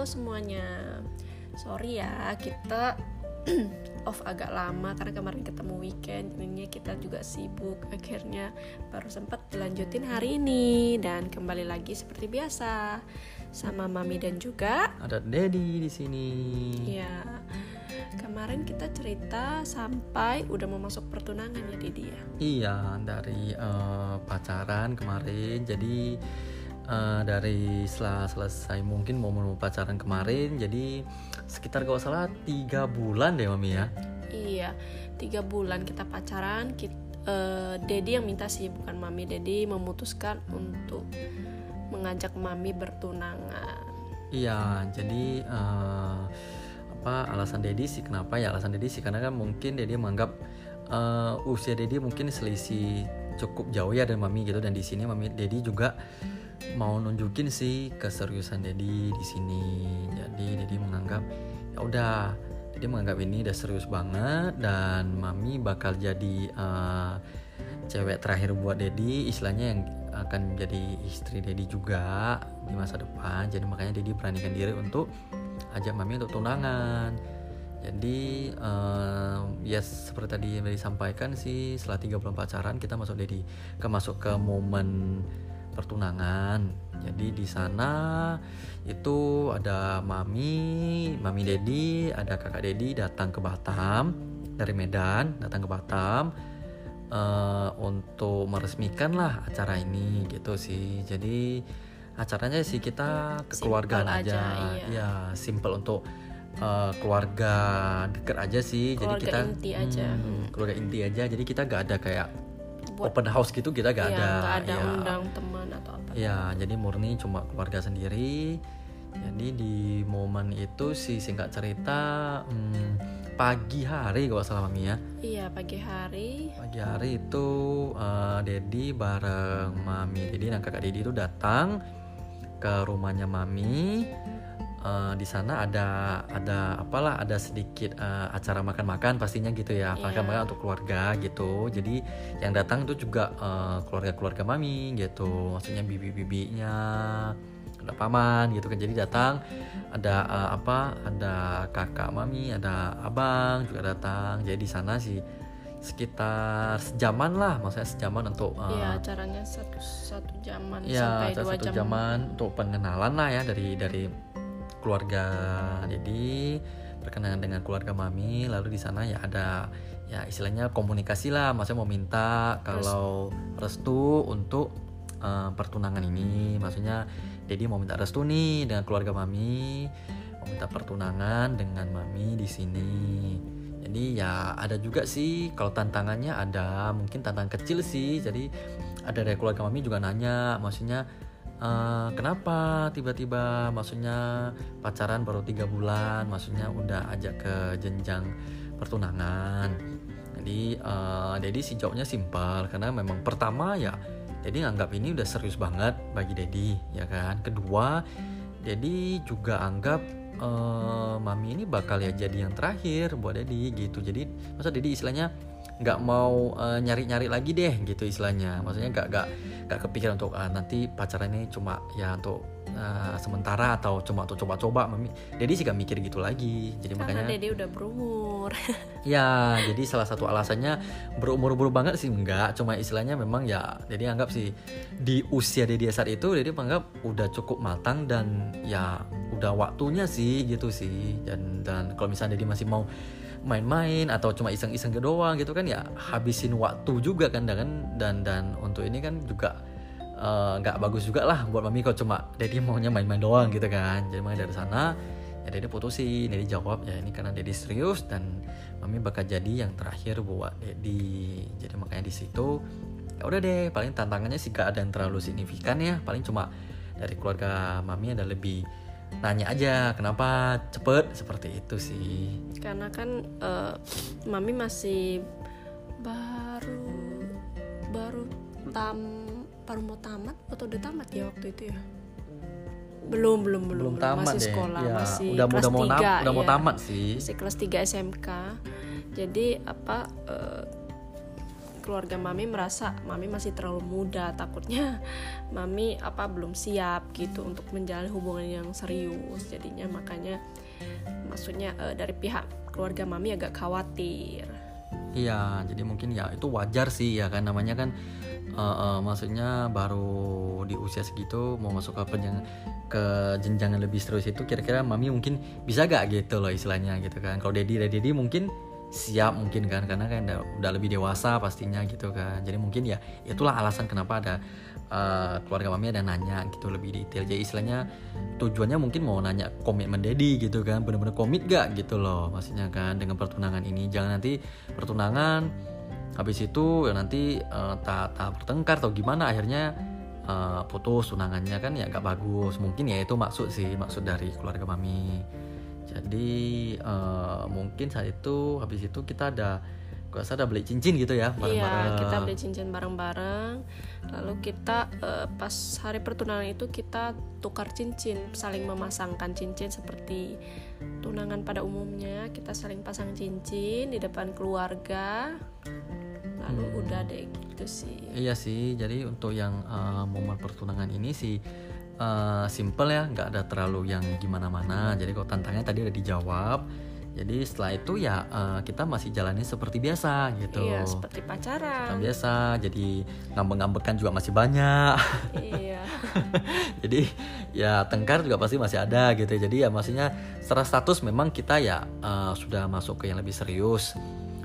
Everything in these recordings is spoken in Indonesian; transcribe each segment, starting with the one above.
Halo semuanya. Sorry ya, kita off agak lama karena kemarin ketemu weekend jadinya kita juga sibuk akhirnya baru sempat dilanjutin hari ini dan kembali lagi seperti biasa sama mami dan juga ada Dedi di sini. ya kemarin kita cerita sampai udah mau masuk pertunangan ya Didi ya Iya, dari eh, pacaran kemarin. Jadi eh, dari setelah selesai mungkin mau mau pacaran kemarin, jadi sekitar kalau salah tiga bulan deh mami ya. iya tiga bulan kita pacaran kita, Dedi yang minta sih bukan mami. Dedi memutuskan untuk mengajak mami bertunangan. Iya, jadi eh, apa alasan Dedi sih kenapa ya? Alasan Dedi sih karena kan mungkin Dedi menganggap eh, usia Dedi mungkin selisih cukup jauh ya dari mami gitu. Dan di sini mami Dedi juga mau nunjukin sih keseriusan Dedi di sini. Jadi Dedi menganggap ya udah Dedi menganggap ini udah serius banget dan mami bakal jadi eh, cewek terakhir buat Dedi. Istilahnya yang akan menjadi istri Dedi juga di masa depan. Jadi makanya Dedi beranikan diri untuk ajak mami untuk tunangan. Jadi eh, ya seperti tadi yang Dedi sampaikan sih setelah tiga bulan pacaran kita masuk Dedi ke masuk ke momen pertunangan. Jadi di sana itu ada mami mami Dedi ada kakak Dedi datang ke Batam dari Medan datang ke Batam eh, untuk meresmikan lah acara ini gitu sih. Jadi acaranya sih kita kekeluargaan Simple aja, aja, iya. ya simple untuk eh, keluarga deket aja sih. Keluarga jadi kita inti aja. Hmm, keluarga inti aja. Jadi kita gak ada kayak buat open house gitu kita gak ya, ada nggak ada ya. undang teman atau apa Ya, jadi murni cuma keluarga sendiri. Jadi di momen itu sih singkat cerita hmm, pagi hari kalau salah mami ya. iya pagi hari Pagi hari itu eh, Dedi bareng mami Dedi dan kakak Dedi itu datang ke rumahnya mami. Eh, di sana ada ada apalah ada sedikit eh, acara makan-makan pastinya gitu ya. Iya. makan-makan untuk keluarga gitu. Jadi yang datang tuh juga eh, keluarga-keluarga mami gitu. Maksudnya bibi-bibinya ada paman gitu kan. Jadi datang ada eh, apa ada kakak mami ada abang juga datang. Jadi di sana sih sekitar sejaman lah. Maksudnya sejaman untuk iya acaranya satu satu jaman ya sampai dua satu jam. jaman untuk pengenalan lah ya dari dari keluarga jadi perkenalan dengan keluarga mami lalu di sana ya ada ya istilahnya komunikasi lah maksudnya mau minta kalau restu untuk eh, pertunangan ini. Maksudnya jadi mau minta restu nih dengan keluarga mami mau minta pertunangan dengan mami di sini. Jadi ya ada juga sih kalau tantangannya ada mungkin tantangan kecil sih. Jadi ada dari keluarga mami juga nanya maksudnya eh, kenapa tiba-tiba maksudnya pacaran baru tiga bulan maksudnya udah ajak ke jenjang pertunangan? Jadi eh, Dedi sih jawabnya simpel karena memang pertama ya Dedi nganggap ini udah serius banget bagi Dedi ya kan? Kedua Dedi juga anggap eh, mami ini bakal ya jadi yang terakhir buat Dedi gitu. Jadi masa Dedi istilahnya nggak mau eh, nyari-nyari lagi deh gitu istilahnya. Maksudnya nggak nggak nggak kepikiran untuk ah, nanti pacaran ini cuma ya untuk eh, sementara atau cuma untuk coba-coba. Mami Dedi sih gak mikir gitu lagi. Jadi karena makanya Dede udah berumur. Ya, jadi salah satu alasannya berumur-umur banget sih enggak, cuma istilahnya memang ya jadi anggap sih di usia dia saat itu jadi menganggap udah cukup matang dan ya udah waktunya sih gitu sih. Dan dan kalau misalnya dia masih mau main-main atau cuma iseng-iseng ke doang gitu kan ya habisin waktu juga kan dan dan dan untuk ini kan juga eh, nggak bagus juga lah buat mami kalau cuma Dedi maunya main-main doang gitu kan. Jadi makanya dari sana ya putusin Dedi jawab ya ini karena Dedi serius dan mami bakal jadi yang terakhir buat Dedi jadi makanya di situ ya udah deh paling tantangannya sih gak ada yang terlalu signifikan ya paling cuma dari keluarga mami ada lebih nanya aja kenapa cepet? Seperti itu sih. Karena kan eh, mami masih baru baru tam baru mau tamat atau udah tamat ya waktu itu ya? Belum belum belum, belum tamat masih deh. sekolah ya, masih udah kelas udah mau nam- 3, udah mau ya. tamat sih. Masih kelas 3 SMK jadi apa eh, keluarga mami merasa mami masih terlalu muda takutnya mami apa belum siap gitu untuk menjalin hubungan yang serius jadinya. Makanya maksudnya uh, dari pihak keluarga mami agak khawatir. Iya jadi mungkin ya itu wajar sih ya kan? Namanya kan uh, uh, maksudnya baru di usia segitu mau masuk ke penjang ke jenjang yang lebih serius itu kira-kira mami mungkin bisa gak gitu loh istilahnya gitu kan? Kalau dedi dedi mungkin siap mungkin kan karena kan udah, lebih dewasa pastinya gitu kan. Jadi mungkin ya itulah alasan kenapa ada uh, keluarga mami ada nanya gitu lebih detail. Jadi istilahnya tujuannya mungkin mau nanya komitmen Dedi gitu kan bener-bener komit gak gitu loh maksudnya kan dengan pertunangan ini. Jangan nanti pertunangan habis itu ya nanti uh, tak tak bertengkar atau gimana akhirnya uh, putus tunangannya kan ya gak bagus. Mungkin ya itu maksud sih maksud dari keluarga mami jadi uh, mungkin saat itu habis itu kita ada gak ada beli cincin gitu ya bareng-bareng. Iya, kita beli cincin bareng-bareng. Lalu kita uh, pas hari pertunangan itu kita tukar cincin, saling memasangkan cincin seperti tunangan pada umumnya. Kita saling pasang cincin di depan keluarga. Lalu hmm. udah deh gitu sih. Iya sih. Jadi untuk yang uh, momen pertunangan ini sih uh, simple ya nggak ada terlalu yang gimana-mana. Jadi kok tantangannya tadi udah dijawab. Jadi setelah itu ya uh, kita masih jalani seperti biasa gitu. Iya seperti pacaran. Seperti biasa jadi ngambek-ngambekan juga masih banyak. Iya. Jadi ya tengkar juga pasti masih ada gitu. Jadi ya maksudnya secara status memang kita ya uh, sudah masuk ke yang lebih serius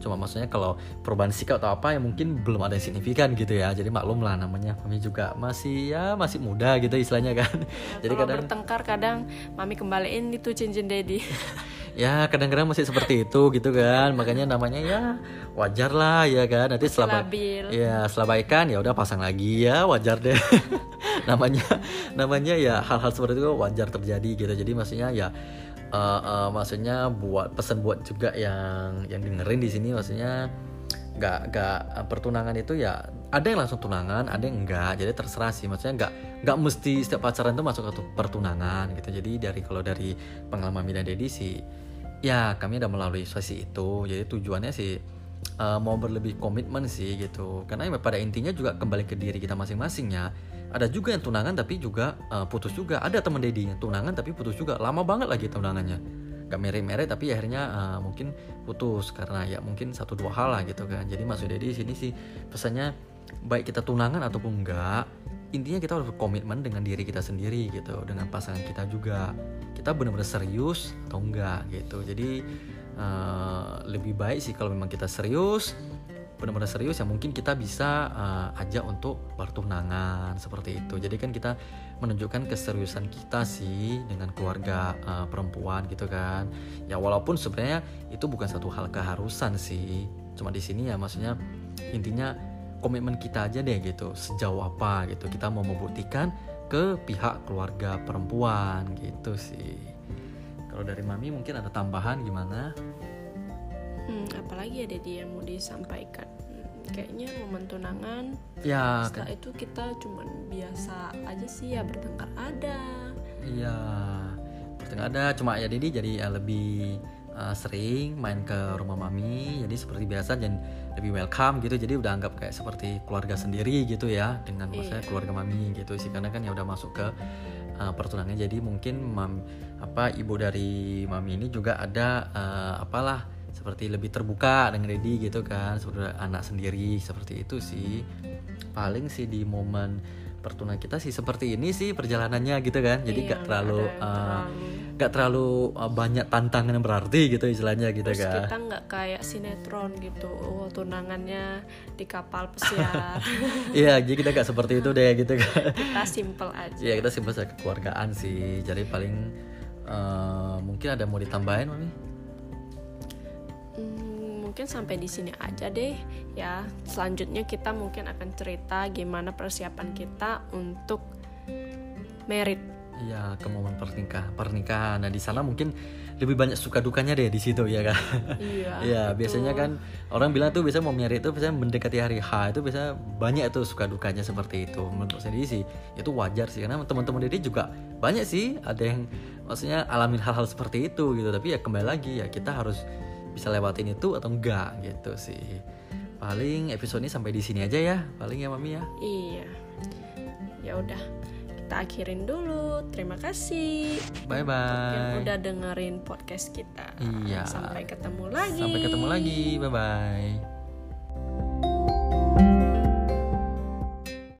cuma maksudnya kalau perubahan sikap atau apa yang mungkin belum ada yang signifikan gitu ya. Jadi maklum lah namanya. Mami juga masih ya masih muda gitu istilahnya kan. Ya, jadi kadang bertengkar kadang mami kembaliin itu cincin daddy. Ya kadang-kadang masih seperti itu gitu kan. Makanya namanya ya wajar lah ya kan. Nanti setelah ya setelah baikan ya udah pasang lagi ya wajar deh. Namanya namanya ya hal-hal seperti itu wajar terjadi gitu. Jadi maksudnya ya uh, uh, maksudnya buat pesan buat juga yang yang dengerin di sini maksudnya nggak nggak uh, pertunangan itu ya ada yang langsung tunangan ada yang enggak jadi terserah sih maksudnya nggak nggak mesti setiap pacaran itu masuk ke pertunangan gitu. Jadi dari kalau dari pengalaman Mina Dedi sih ya kami udah melalui sesi itu. Jadi tujuannya sih uh, mau berlebih komitmen sih gitu. Karena pada intinya juga kembali ke diri kita masing-masing ya ada juga yang tunangan tapi juga uh, putus juga. Ada teman Dedi yang tunangan tapi putus juga. Lama banget lagi tunangannya. Gak mere-mere tapi akhirnya uh, mungkin putus karena ya mungkin satu dua hal lah gitu kan. Jadi maksud Dedi sini sih pesannya baik kita tunangan ataupun enggak intinya kita harus berkomitmen dengan diri kita sendiri gitu dengan pasangan kita juga. Kita benar-benar serius atau enggak gitu. Jadi uh, lebih baik sih kalau memang kita serius benar-benar serius ya mungkin kita bisa uh, ajak untuk bertunangan seperti itu. Jadi kan kita menunjukkan keseriusan kita sih dengan keluarga uh, perempuan gitu kan. Ya walaupun sebenarnya itu bukan satu hal keharusan sih. Cuma di sini ya maksudnya intinya komitmen kita aja deh gitu sejauh apa gitu. Kita mau membuktikan ke pihak keluarga perempuan gitu sih. Kalau dari mami mungkin ada tambahan gimana hmm, apalagi ada dia yang mau disampaikan. Hmm, kayaknya momen tunangan ya setelah itu kita cuman biasa aja sih ya bertengkar ada. Iya bertengkar ada. Cuma ya Dedi jadi ya lebih uh, sering main ke rumah mami. Jadi seperti biasa dan lebih welcome gitu. Jadi udah anggap kayak seperti keluarga sendiri gitu ya dengan iya. maksudnya keluarga mami gitu sih. Karena kan ya udah masuk ke uh, pertunangan. Jadi mungkin mam apa ibu dari mami ini juga ada uh, apalah seperti lebih terbuka dengan Dedi gitu kan seperti anak sendiri seperti itu sih. Paling sih di momen pertunangan kita sih seperti ini sih perjalanannya gitu kan. Jadi iya, gak terlalu uh, gak terlalu. uh, banyak tantangan yang berarti gitu istilahnya gitu Terus kan. kita nggak kayak sinetron gitu oh, tunangannya di kapal pesiar. Iya jadi kita gak seperti itu deh gitu kan. Kita simple aja. Iya kita simple kekeluargaan sih. Jadi paling uh, mungkin ada mau ditambahin mami mungkin sampai di sini aja deh ya. Selanjutnya kita mungkin akan cerita gimana persiapan kita untuk merit. Iya, ke momen pernikahan. Pernikahan. Nah, di sana mungkin lebih banyak suka dukanya deh di situ ya kan. Iya. Iya, biasanya kan orang bilang tuh biasanya mau merit itu biasanya mendekati hari H itu biasanya banyak tuh suka dukanya seperti itu. Menurut saya sih itu wajar sih karena teman-teman Dede juga banyak sih ada yang maksudnya alamin hal-hal seperti itu gitu. Tapi ya kembali lagi ya kita harus bisa lewatin itu atau enggak gitu sih. Paling episode ini sampai di sini aja ya paling ya mami ya. Iya. Ya udah kita akhirin dulu. Terima kasih. Bye untuk yang bye udah dengerin podcast kita. Iya. sampai ketemu lagi. Sampai ketemu lagi. Bye bye